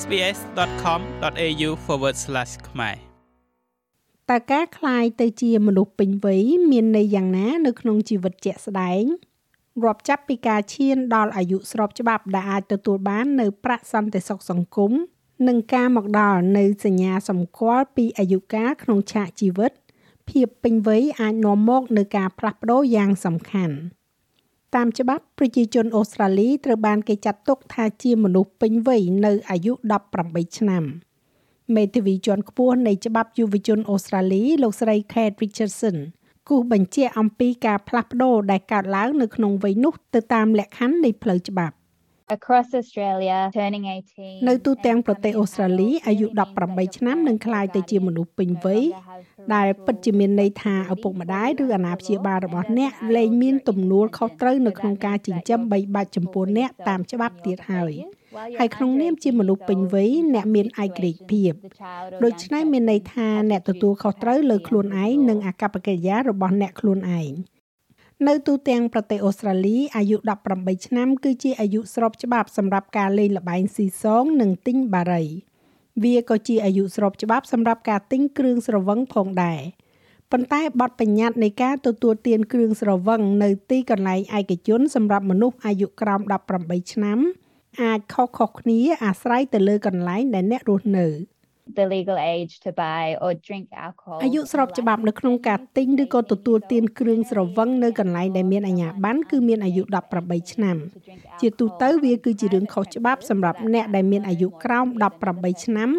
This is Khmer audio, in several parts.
sbs.com.au/ ខ្មែរតើការคลายទៅជាមនុស្សពេញវ័យមានន័យយ៉ាងណានៅក្នុងជីវិតជាក់ស្ដែងរាប់ចាប់ពីការឈានដល់អាយុស្របច្បាប់ដែលអាចទទួលបាននៅប្រាក់សន្តិសុខសង្គមនិងការមកដល់នៅសញ្ញាសម្គាល់ពីអាយុកាលក្នុងឆាកជីវិតភាពពេញវ័យអាចនាំមកនូវការផ្លាស់ប្ដូរយ៉ាងសំខាន់ តាមច្បាប់ប្រជាជនអូស្ត្រាលីត្រូវបានគេចាត់ទុកថាជាមនុស្សពេញវ័យនៅអាយុ18ឆ្នាំមេធាវីជាន់ខ្ពស់នៃច្បាប់យុវជនអូស្ត្រាលីលោកស្រី Kate Richardson គូសបញ្ជាក់អំពីការផ្លាស់ប្ដូរដែលកើតឡើងនៅក្នុងវ័យនោះទៅតាមលក្ខខណ្ឌនៃផ្លូវច្បាប់ across Australia turning 18នៅទូទាំងប្រទេសអូស្ត្រាលីអាយុ18ឆ្នាំនឹងក្លាយទៅជាមនុស្សពេញវ័យដែលពិតជាមានន័យថាឪពុកម្ដាយឬអាណាព្យាបាលរបស់អ្នកលែងមានទំនួលខុសត្រូវនៅក្នុងការចិញ្ចឹមបីបាច់ចំពោះអ្នកតាមច្បាប់ទៀតហើយហើយក្នុងនាមជាមនុស្សពេញវ័យអ្នកមានឯករាជ្យភាពដូច្នេះមានន័យថាអ្នកទទួលខុសត្រូវលើខ្លួនឯងនិងអាកប្បកិរិយារបស់អ្នកខ្លួនឯង នៅទូទាំងប្រទេសអូស្ត្រាលីអាយុ18ឆ្នាំ គឺជាអាយុស្របច្បាប់សម្រាប់ការលេងល្បែងស៊ីសង និងទិញបារី វាក៏ជាអាយុស្របច្បាប់សម្រាប់ការទិញគ្រឿងស្រវឹងផងដែរប៉ុន្តែបទបញ្ញត្តិនៃការទទួលទានគ្រឿងស្រវឹងនៅទីកន្លែងឯកជនសម្រាប់មនុស្សអាយុក្រោម18ឆ្នាំ អាចខុសៗគ្នាអាស្រ័យទៅលើកន្លែងដែលអ្នករស់នៅ the legal age to buy or drink alcohol អាយុស្របច្បាប់នៅក្នុងការទិញឬក៏ទទួលទានគ្រឿងស្រវឹងនៅកន្លែងដែលមានអាជ្ញាប័ណ្ណគឺមានអាយុ18ឆ្នាំ ជាទូទៅវាគឺជារឿងខុសច្បាប់សម្រាប់អ្នកដែលមានអាយុក្រោម18ឆ្នាំ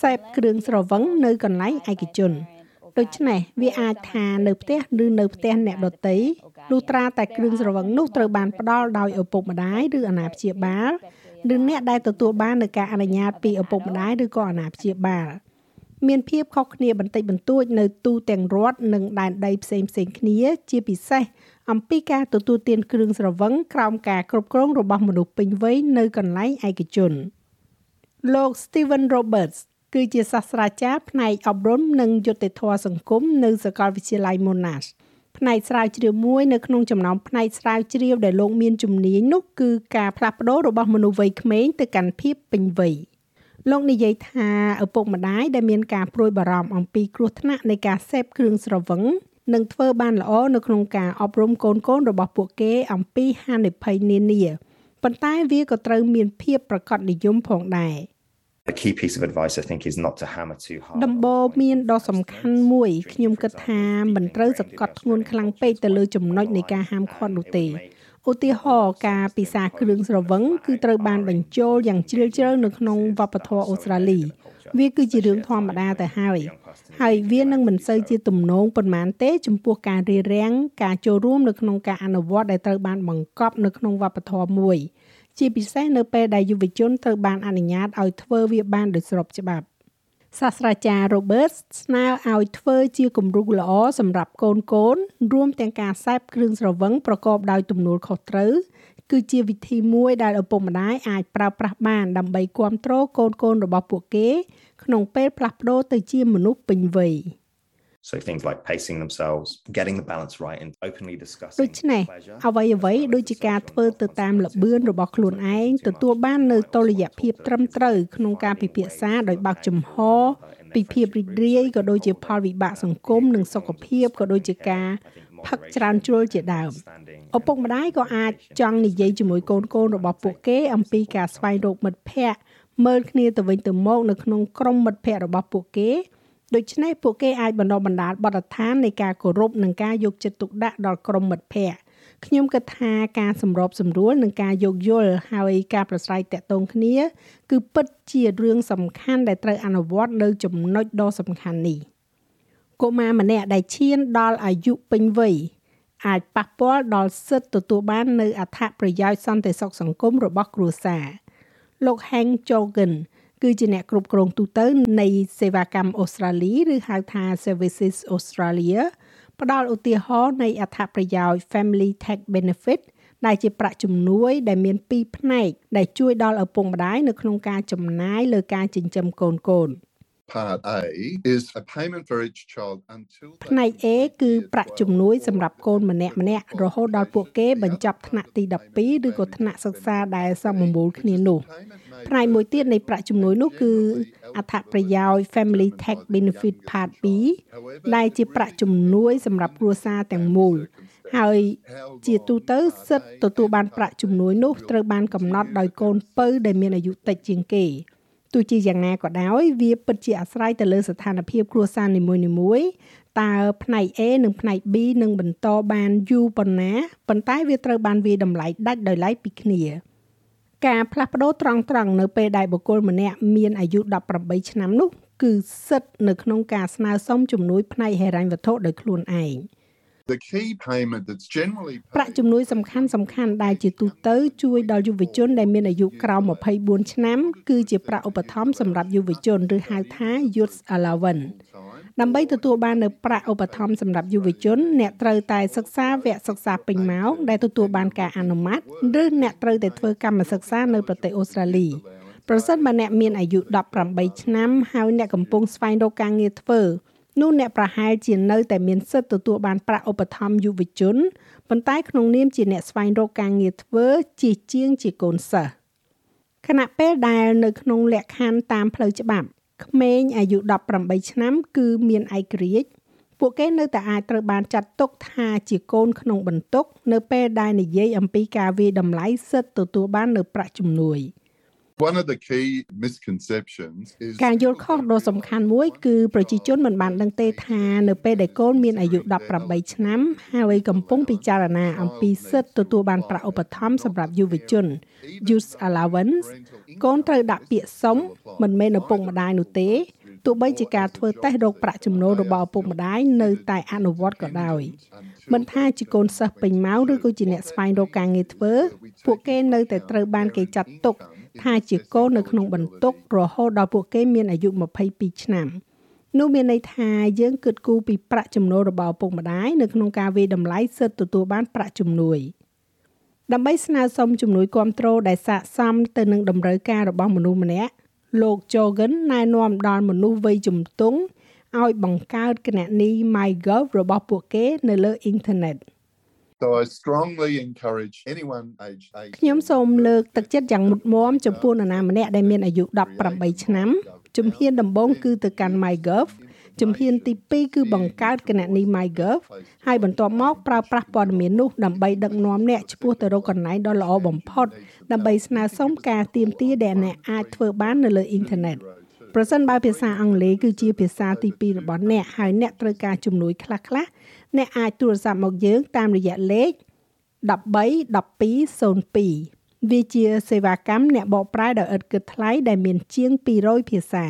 សេពគ្រឿងស្រវឹងនៅកន្លែងឯកជនដូច្នេះវាអាចថានៅផ្ទះឬនៅផ្ទះអ្នកដទៃលុះត្រាតែគ្រឿងស្រវឹងនោះត្រូវបានផ្ដល់ដោយឪពុកម្ដាយឬអាណាព្យាបាល ឬអ្នកដែលទទួលបាននូវការអនុញ្ញាតពីឪពុកម្ដាយឬក៏អាណាព្យាបាលមានភាពខុសគ្នាបន្តិចបន្តួចនៅទូទាំងរដ្ឋនិងដែនដីផ្សេងផ្សេងគ្នាជាពិសេសអំពីការទទួលទានគ្រឿងស្រវឹងក្រោមការគ្រប់គ្រងរបស់មនុស្សពេញវ័យនៅកន្លែងឯកជនលោក Steven Roberts គឺជាសាស្ត្រាចារ្យផ្នែកអប់រំនិងយុត្តិធម៌សង្គមនៅសាកលវិទ្យាល័យ Monash ផ្នែកស្រាវជ្រាវមួយនៅក្នុងចំណោមផ្នែកស្រាវជ្រាវដែលលោកមានជំនាញនោះគឺការផ្លាស់ប្ដូររបស់មនុស្សវ័យក្មេងទៅកាន់ភាពពេញវ័យលោកនិយាយថាឪពុកម្ដាយដែលមានការព្រួយបារម្ភអំពីគ្រោះថ្នាក់នៃការសេពគ្រឿងស្រវឹងនឹងធ្វើបានល្អនៅក្នុងការអប់រំកូនកូនរបស់ពួកគេអំពីហានិភ័យនានាប៉ុន្តែវាក៏ត្រូវមានភាពប្រកបនិយមផងដែរ។ The key piece of advice I think is not to hammer too hard. ដំបូងមានដ៏សំខាន់មួយខ្ញុំគិតថាមិនត្រូវសកត់ធ្ងន់ខ្លាំងពេកទៅលើចំណុចនៃការហាមឃាត់នោះទេឧទាហរណ៍ការពិសាគ្រឿងស្រវឹងគឺត្រូវបានបញ្ចូលយ៉ាងជ្រាលជ្រៅនៅក្នុងវប្បធម៌អូស្ត្រាលីវាគឺជារឿងធម្មតាទៅហើយ ហើយវានឹងមិនសូវជាទំនងប៉ុន្មានទេចំពោះការរៀបរៀងការចូលរួមនៅក្នុងការអនុវត្តដែលត្រូវបានបង្កប់នៅក្នុងវប្បធម៌មួយ ជាពិសេសនៅពេលដែលយុវជនត្រូវបានអនុញ្ញាតឲ្យធ្វើវាបានដោយស្របច្បាប់សាស្ត្រាចារ្យ Roberts ស្នើឲ្យធ្វើជាគំរូល្អសម្រាប់កូនកូនរួមទាំងការសេពគ្រឿងស្រវឹងប្រកបដោយទំនួលខុសត្រូវគឺជាវិធីមួយដែលឪពុកម្ដាយអាចប្រើប្រាស់បានដើម្បីគ្រប់គ្រងកូនកូនរបស់ពួកគេ ក្នុងពេលផ្លាស់ប្ដូរទៅជាមនុស្សពេញវ័យ។ So things like pacing themselves, getting the balance right and openly discussing ដូច្នេះអ្វីអ្វីដូចជាការធ្វើទៅតាមលបឿនរបស់ខ្លួនឯងទទួលបាននៅតុល្យភាពត្រឹមត្រូវក្នុងការពិភាក្សាដោយបើកចំហពីភាពរីករាយក៏ដូចជាផលវិបាកសង្គមនិងសុខភាពក៏ដូចជាការផឹកច្រើនជ្រុលជាដើមឪពុកម្ដាយក៏អាចចង់និយាយជាមួយកូនកូនរបស់ពួកគេអំពីការស្វែងរកមិត្តភ័ក្តិមើលគ្នាទៅវិញទៅមកនៅក្នុងក្រុមមិត្តភ័ក្តិរបស់ពួកគេ ដូច្នេះពួកគេអាចបណ្ដុះបណ្ដាលបទដ្ឋាននៃការគោរពនិងការយកចិត្តទុកដាក់ដល់ក្រុមមិត្តភ័ក្តិខ្ញុំគិតថាការសម្របសម្រួលនិងការយោគយល់ហើយការប្រស្រ័យតាក់ទងគ្នា គឺពិតជារឿងសំខាន់ដែលត្រូវអនុវត្តនៅចំណុចដ៏សំខាន់នេះកុមារម្នាក់ដែលឈានដល់អាយុពេញវ័យអាចប៉ះពាល់ដល់សិទ្ធិទទួលបាននៅអត្ថប្រយោជន៍សន្តិសុខសង្គមរបស់គ្រួសារលោក Hank Jogan គឺជាអ្នកគ្រប់គ្រងទូទៅនៃសេវាកម្មអូស្ត្រាលីឬហៅថា Services Australia ផ្ដល់ឧទាហរណ៍នៃអត្ថប្រយោជន៍ Family Tax Benefit ដែលជាប្រាក់ជំនួយដែលមានពីរផ្នែកដែលជួយដល់ឪពុកម្ដាយនៅក្នុងការចំណាយលើការចិញ្ចឹមកូនកូន Part A is a payment for each child until ផ្នែក A គឺប្រាក់ជំនួយសម្រាប់កូនម្នាក់ម្នាក់រហូតដល់ពួកគេបញ្ចប់ថ្នាក់ទី12ឬក៏ថ្នាក់សិក្សាដែលសមមូលគ្នានោះផ្នែកមួយទៀតនៃប្រាក់ជំនួយនោះគឺអត្ថប្រយោជន៍ Family Tax Benefit Part B ដែលជាប្រាក់ជំនួយសម្រាប់គ្រួសារទាំងមូលហើយជាទូទៅសិទ្ធិទទួលបានប្រាក់ជំនួយនោះត្រូវបានកំណត់ដោយកូនពៅដែលមានអាយុតិចជាងគេ ទោះជាយ៉ាងណាក៏ដោយវាពិតជាអាស្រ័យទៅលើស្ថានភាពគ្រួសារនីមួយៗតើផ្នែក A និងផ្នែក B នឹងបន្តបានយូរប៉ុណ្ណាប៉ុន្តែវាត្រូវបានវាតម្លៃដាច់ដោយឡែកពីគ្នាការផ្លាស់ប្ដូរត្រង់ត្រង់នៅពេលដែលបុគ្គលម្នាក់មានអាយុ18ឆ្នាំនោះ គឺសិទ្ធនៅក្នុងការស្នើសុំជំនួយផ្នែកហិរញ្ញវត្ថុដោយខ្លួនឯង។ The key payment that's generally ប្រាក់ជំនួយសំខាន់សំខាន់ដែលជាទូទៅជួយដល់យុវជនដែលមានអាយុក្រោម24ឆ្នាំ គឺជាប្រាក់ឧបត្ថម្ភសម្រាប់យុវជនឬហៅថា Youth Allowance ដើម្បីទទួលបាននៅប្រាក់ឧបត្ថម្ភសម្រាប់យុវជន អ្នកត្រូវតែសិក្សាវគ្គសិក្សាពេញម៉ោងដែលទទួលបានការអនុម័តឬអ្នកត្រូវតែធ្វើកម្មសិក្សានៅប្រទេសអូស្ត្រាលីប្រសិនបើអ្នកមានអាយុ18ឆ្នាំហើយអ្នកកំពុងស្វែងរកការងារធ្វើ នោះអ្នកប្រហែលជានៅតែមានសិទ្ធិទទួលបានប្រាក់ឧបត្ថម្ភយុវជនប៉ុន្តែក្នុងនាមជាអ្នកស្វែងរកការងារធ្វើជាជាងជាកូនសិស្សខណៈពេលដែលនៅក្នុងលក្ខខណ្ឌតាមផ្លូវច្បាប់ក្មេងអាយុ18ឆ្នាំ គឺមានឯករាជ្យពួកគេនៅតែអាចត្រូវបានចាត់ទុកថាជាកូនក្នុងបន្ទុក នៅពេលដែលនិយាយអំពីការវាយតម្លៃសិទ្ធិទទួលបាននៅប្រាក់ជំនួយ។ One of the key misconceptions is ការយល់ខុសដ៏សំខាន់មួយគឺប្រជាជនមិនបានដឹងទេថានៅពេលដែលកូនមានអាយុ18ឆ្នាំហើយកំពុងពិចារណាអំពីសិទ្ធិទទួលបានប្រាក់ឧបត្ថម្ភសម្រាប់យុវជន Youth Allowance កូនត្រូវដាក់ពាក្យសុំមិនមែនឪពុកម្ដាយនោះទេទោះបីជាការធ្វើតេស្តរកប្រាក់ចំណូលរបស់ឪពុកម្ដាយនៅតែអនុវត្តក៏ដោយមិនថាជាកូនសិស្សពេញម៉ោងឬក៏ជាអ្នកស្វែងរកការងារធ្វើ ពួកគេនៅតែត្រូវបានគេចាត់ទុក ថាជាកូននៅក្នុងបន្ទុករហូតដល់ពួកគេមានអាយុ22ឆ្នាំនោះមានន័យថាយើងគិតគូរពីប្រាក់ចំណូលរបស់ឪពុកម្ដាយនៅក្នុងការវាយតម្លៃសិទ្ធិទទួលបានប្រាក់ជំនួយដើម្បីស្នើសុំជំនួយគ្រប់គ្រងដែលស័ក្តិសមទៅនឹងតម្រូវការរបស់មនុស្សម្នាក់លោក Jogan ណែនាំដល់មនុស្សវ័យជំទង់ឲ្យបង្កើតគណនី MyGov របស់ពួកគេនៅលើអ៊ីនធឺណិត។ So I strongly encourage anyone age 8ខ្ញុំសូមលើកទឹកចិត្តយ៉ាងមុតមមចំពោះនរណាម្នាក់ដែលមានអាយុ18ឆ្នាំជំហានដំបូងគឺទៅកាន់ MyGov ជំហានទី2គឺបង្កើតគណនី MyGov ហើយបន្ទាប់មកប្រើប្រាស់ព័ត៌មាននោះដើម្បីដឹកនាំអ្នកឆ្ពោះទៅរកកន្លែងដ៏ល្អបំផុតដើម្បីស្នើសុំការទាមទារដែលអ្នកអាចធ្វើបាននៅលើអ៊ីនធឺណិត ប្រសិនបើភាសាអង់គ្លេសគឺជាភាសាទី2របស់អ្នកហើយអ្នកត្រូវការជំនួយខ្លះៗអ្នកអាចទូរស័ព្ទមកយើងតាមរយៈលេខ131202វាជាសេវាកម្មអ្នកបកប្រែដោយឥតគិតថ្លៃដែលមានជាង200ភាសា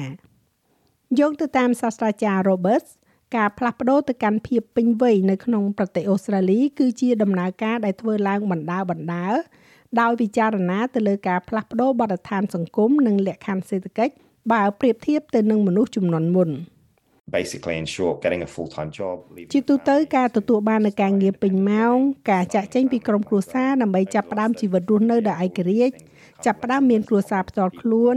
យោងទៅតាមសាស្ត្រាចារ្យ Roberts ការផ្លាស់ប្ដូរទៅកាន់ភាពពេញវ័យនៅក្នុងប្រទេសអូស្ត្រាលីគឺជាដំណើរការដែលធ្វើឡើងបណ្ដើបណ្ដើដោយពិចារណាទៅលើការផ្លាស់ប្ដូរបទដ្ឋានសង្គមនិងលក្ខខណ្ឌសេដ្ឋកិច្ច បើប្រៀបធៀបទៅនឹងមនុស្សជំនាន់មុន។ basically in short getting a full-time job ជាទូទៅការទទួលបាននូវការងារពេញម៉ោងការចាក់ចែងពីក្រុមគ្រួសារដើម្បីចាប់ផ្ដើមជីវិតរស់នៅដោយឯករាជ្យចាប់ផ្ដើមមានគ្រួសារផ្ទាល់ខ្លួន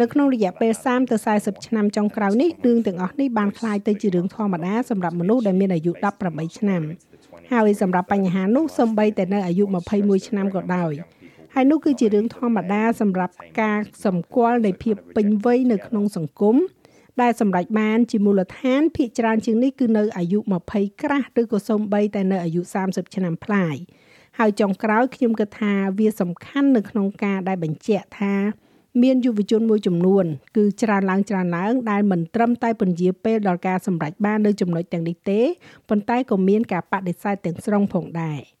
នៅក្នុងរយៈពេល30ទៅ40ឆ្នាំចុងក្រោយនេះរឿងទាំងអស់នេះបានคล้ายទៅជារឿងធម្មតាសម្រាប់មនុស្សដែលមានអាយុ18ឆ្នាំហើយសម្រាប់បញ្ហានោះសំបីតែនៅអាយុ21ឆ្នាំក៏ដោយ ហើយនោះគឺជារឿងធម្មតាសម្រាប់ការសម្គាល់នៃភាពពេញវ័យនៅក្នុងសង្គមដែលសម្រេចបានជាមូលដ្ឋានភាគច្រើនជាងនេះគឺនៅអាយុ20ក្រាស់ឬក៏សូម្បីតែនៅអាយុ30ឆ្នាំប្លាយហើយចុងក្រោយខ្ញុំគិតថាវាសំខាន់នៅក្នុងការដែលបញ្ជាក់ថាមានយុវជនមួយចំនួន គឺច្រើនឡើងច្រើនឡើងដែលមិនត្រឹមតែពន្យាពេលដល់ការសម្រេចបាននៅចំណុចទាំងនេះទេប៉ុន្តែក៏មានការបដិសេធទាំងស្រុងផងដែរ។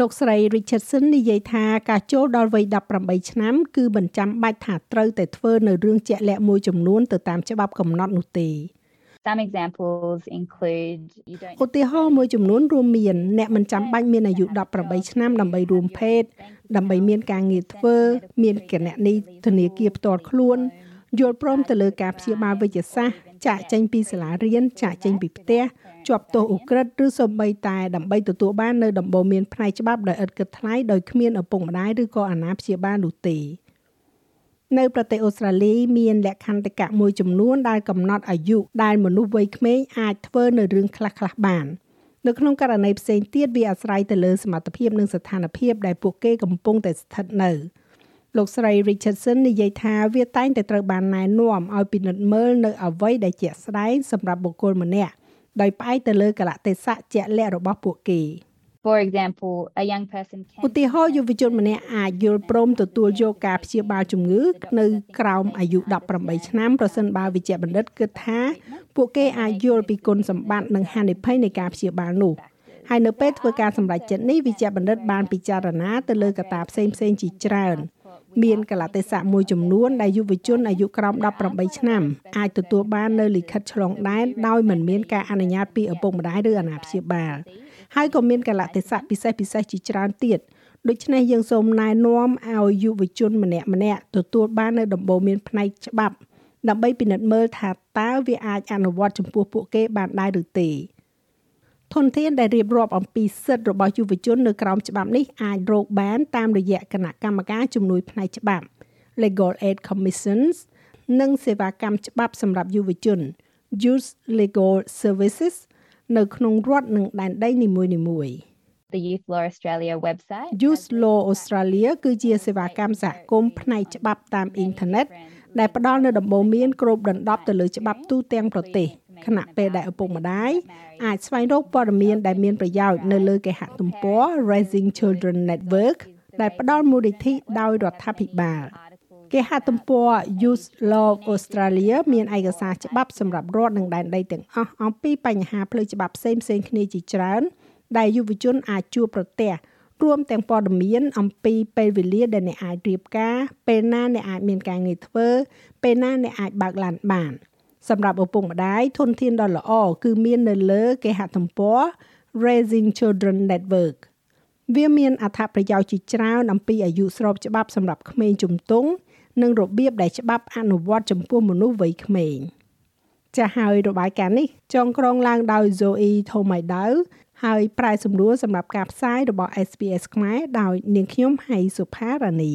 លោកស្រី Richardson និយាយថាការចូលដល់វ័យ18ឆ្នាំគឺមិនចាំបាច់ថាត្រូវតែធ្វើនៅរឿងជាក់លាក់មួយចំនួនទៅតាមច្បាប់កំណត់នោះទេ Some examples include you don't ឧទាហរណ៍មួយចំនួនរួមមានអ្នកមិនចាំបាច់មានអាយុ18ឆ្នាំដើម្បីរួមភេទដើម្បីមានការងារធ្វើ មានគណនីធនាគារផ្ទាល់ខ្លួនយល់ព្រមទៅលើការព្យាបាលវិទ្យាសាស្ត្រ ចាក់ចេញពីសាលារៀនចាក់ចេញពីផ្ទះជាប់ទោសឧក្រិដ្ឋឬសូម្បីតែដើម្បីទទួលបាននៅដំបូន្មានផ្នែកច្បាប់ដោយឥតគិតថ្លៃដោយគ្មានឪពុកម្ដាយឬក៏អាណាព្យាបាលនោះទេនៅប្រទេសអូស្ត្រាលីមានលក្ខន្តិកៈមួយចំនួនដែលកំណត់អាយុដែលមនុស្សវ័យក្មេងអាចធ្វើនៅរឿងខ្លះៗបាននៅក្នុងករណីផ្សេងទៀតវាអាស្រ័យទៅលើសមត្ថភាពនិងស្ថានភាពដែលពួកគេកំពុងតែស្ថិតនៅ លោកស្រី Richardson និយាយថាវាតែងតែត្រូវបានណែនាំឲ្យពិនិត្យមើលនៅអ្វីដែលជាក់ស្ដែងសម្រាប់បុគ្គលម្នាក់ដោយផ្អែកទៅលើកលៈទេសៈជាក់លាក់របស់ពួកគេ For example, a young person ឧ can ទាហរណ៍យុវជនម្នាក់អាចយល់ព្រមទទួលយកការព្យាបាលជំងឺនៅក្រោមអាយុ18ឆ្នាំប្រសិនបើវិជ្ជបណ្ឌិតគិតថា ពួកគេអាចយល់ពីគុណសម្បត្តិនិងហានិភ័យនៃការព្យាបាលនោះហើយនៅពេលធ្វើការសម្រេចចិត្តនេះវិជ្ជបណ្ឌិតបានពិចារណាទៅលើកត្តាផ្សេងផ្សេងៗជាច្រើន មានកលៈទេសៈមួយចំនួនដែលយុវជនអាយុក្រោម18ឆ្នាំអាចទទួលបាននៅលិខិតឆ្លងដែនដោយមិនមានការអនុញ្ញាតពីឪពុកម្ដាយឬអាណាព្យាបាលហើយក៏មានកលៈទេសៈពិសេសពិសេសជាច្រើនទៀតដូច្នេះយើងសូមណែនាំឲ្យយុវជនម្នាក់ម្នាក់ទទួលបាននៅដំបូន្មានផ្នែកច្បាប់ដើម្បីពិនិត្យមើលថាតើវាអាចអនុវត្តចំពោះពួកគេបានដែរឬទេ ធនធានដែលរៀបរាប់អំពីសិទ្ធិរបស់យុវជននៅក្រោមច្បាប់នេះអាចរកបានតាមរយៈគណៈកម្មការជំនួយផ្នែកច្បាប់ Legal Aid Commissions និងសេវាកម្មច្បាប់សម្រាប់យុវជន Youth Legal Services នៅក្នុងរដ្ឋនិងដែនដីនីមួយៗ the Youth Law Australia website. Youth Law Australia គឺជាសេវាកម្មសហគមន៍ផ្នែកច្បាប់តាមអ៊ីនធឺណិតដែលផ្ដល់នូវដំបូន្មានគ្របដណ្ដប់ទៅលើច្បាប់ទូទាំងប្រទេស ខណៈពេលដែលឪពុកម្ដាយអាចស្វែងរកព័ត៌មានដែលមានប្រយោជន៍នៅលើគេហទំព័រ Raising Children Network ដែលផ្ដល់មូលនិធិដោយរដ្ឋាភិបាលគេហទំព័រ Youth Law Australia មានឯកសារច្បាប់សម្រាប់រដ្ឋនិងដែនដីទាំងអស់អំពីបញ្ហាផ្លូវច្បាប់ផ្សេងៗគ្នាជាច្រើន ដែលយុវជនអាចជួបប្រទះរួមទាំងព័ត៌មានអំពីពេលវេលាដែលអ្នកអាចរៀបការពេលណាអ្នកអាចមានការងារធ្វើពេលណាអ្នកអាចបើកឡានបាន សម្រាប់ឪពុកម្ដាយធនធានដ៏ល្អគឺមាននៅលើគេហទំព័រ Raising Children Network វាមានអត្ថប្រយោជន៍ជាច្រើនអំពីអាយុស្របច្បាប់សម្រាប់ក្មេងជំទង់និងរបៀបដែលច្បាប់អនុវត្តចំពោះមនុស្សវ័យក្មេងចាស់ហើយរបាយការណ៍នេះចងក្រងឡើងដោយ Zoe Thomaidau ហើយប្រែសម្រួលសម្រាប់ការផ្សាយរបស់ SPS ខ្មែរដោយនាងខ្ញុំហៃសុផារ៉ានី